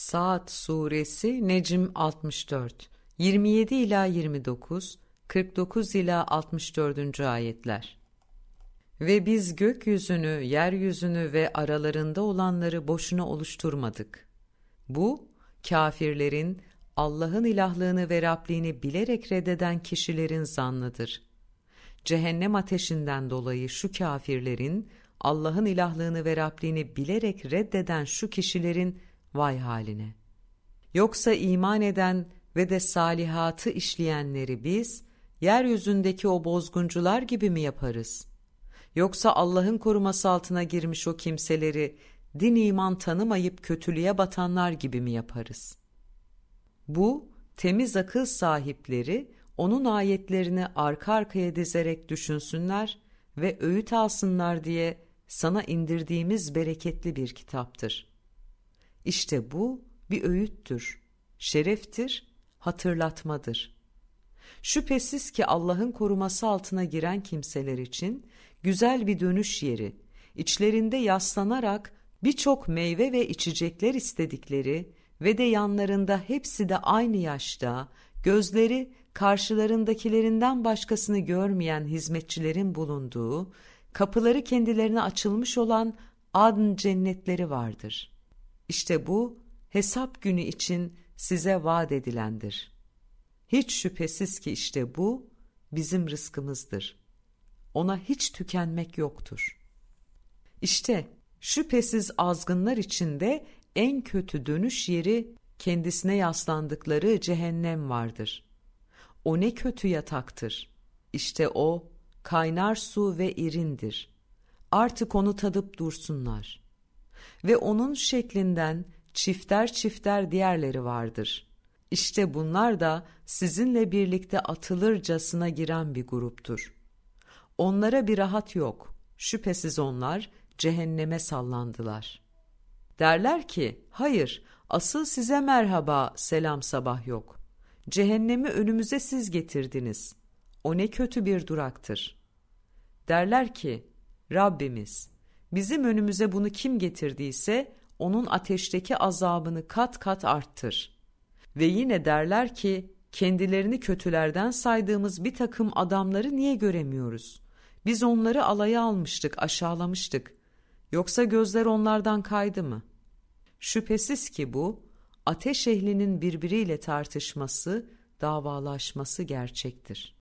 Saat Suresi Necm 64 27 ila 29 49 ila 64. ayetler. Ve biz gökyüzünü, yeryüzünü ve aralarında olanları boşuna oluşturmadık. Bu kafirlerin Allah'ın ilahlığını ve Rabliğini bilerek reddeden kişilerin zannıdır. Cehennem ateşinden dolayı şu kafirlerin Allah'ın ilahlığını ve Rabliğini bilerek reddeden şu kişilerin vay haline. Yoksa iman eden ve de salihatı işleyenleri biz, yeryüzündeki o bozguncular gibi mi yaparız? Yoksa Allah'ın koruması altına girmiş o kimseleri, din iman tanımayıp kötülüğe batanlar gibi mi yaparız? Bu, temiz akıl sahipleri, onun ayetlerini arka arkaya dizerek düşünsünler ve öğüt alsınlar diye sana indirdiğimiz bereketli bir kitaptır. İşte bu bir öğüttür, şereftir, hatırlatmadır. Şüphesiz ki Allah'ın koruması altına giren kimseler için güzel bir dönüş yeri, içlerinde yaslanarak birçok meyve ve içecekler istedikleri ve de yanlarında hepsi de aynı yaşta, gözleri karşılarındakilerinden başkasını görmeyen hizmetçilerin bulunduğu, kapıları kendilerine açılmış olan adn cennetleri vardır. İşte bu hesap günü için size vaat edilendir. Hiç şüphesiz ki işte bu bizim rızkımızdır. Ona hiç tükenmek yoktur. İşte şüphesiz azgınlar içinde en kötü dönüş yeri kendisine yaslandıkları cehennem vardır. O ne kötü yataktır. İşte o kaynar su ve irindir. Artık onu tadıp dursunlar ve onun şeklinden çifter çifter diğerleri vardır. İşte bunlar da sizinle birlikte atılırcasına giren bir gruptur. Onlara bir rahat yok. Şüphesiz onlar cehenneme sallandılar. Derler ki, hayır, asıl size merhaba, selam sabah yok. Cehennemi önümüze siz getirdiniz. O ne kötü bir duraktır. Derler ki, Rabbimiz, Bizim önümüze bunu kim getirdiyse onun ateşteki azabını kat kat arttır. Ve yine derler ki kendilerini kötülerden saydığımız bir takım adamları niye göremiyoruz? Biz onları alaya almıştık, aşağılamıştık. Yoksa gözler onlardan kaydı mı? Şüphesiz ki bu ateş ehlinin birbiriyle tartışması, davalaşması gerçektir.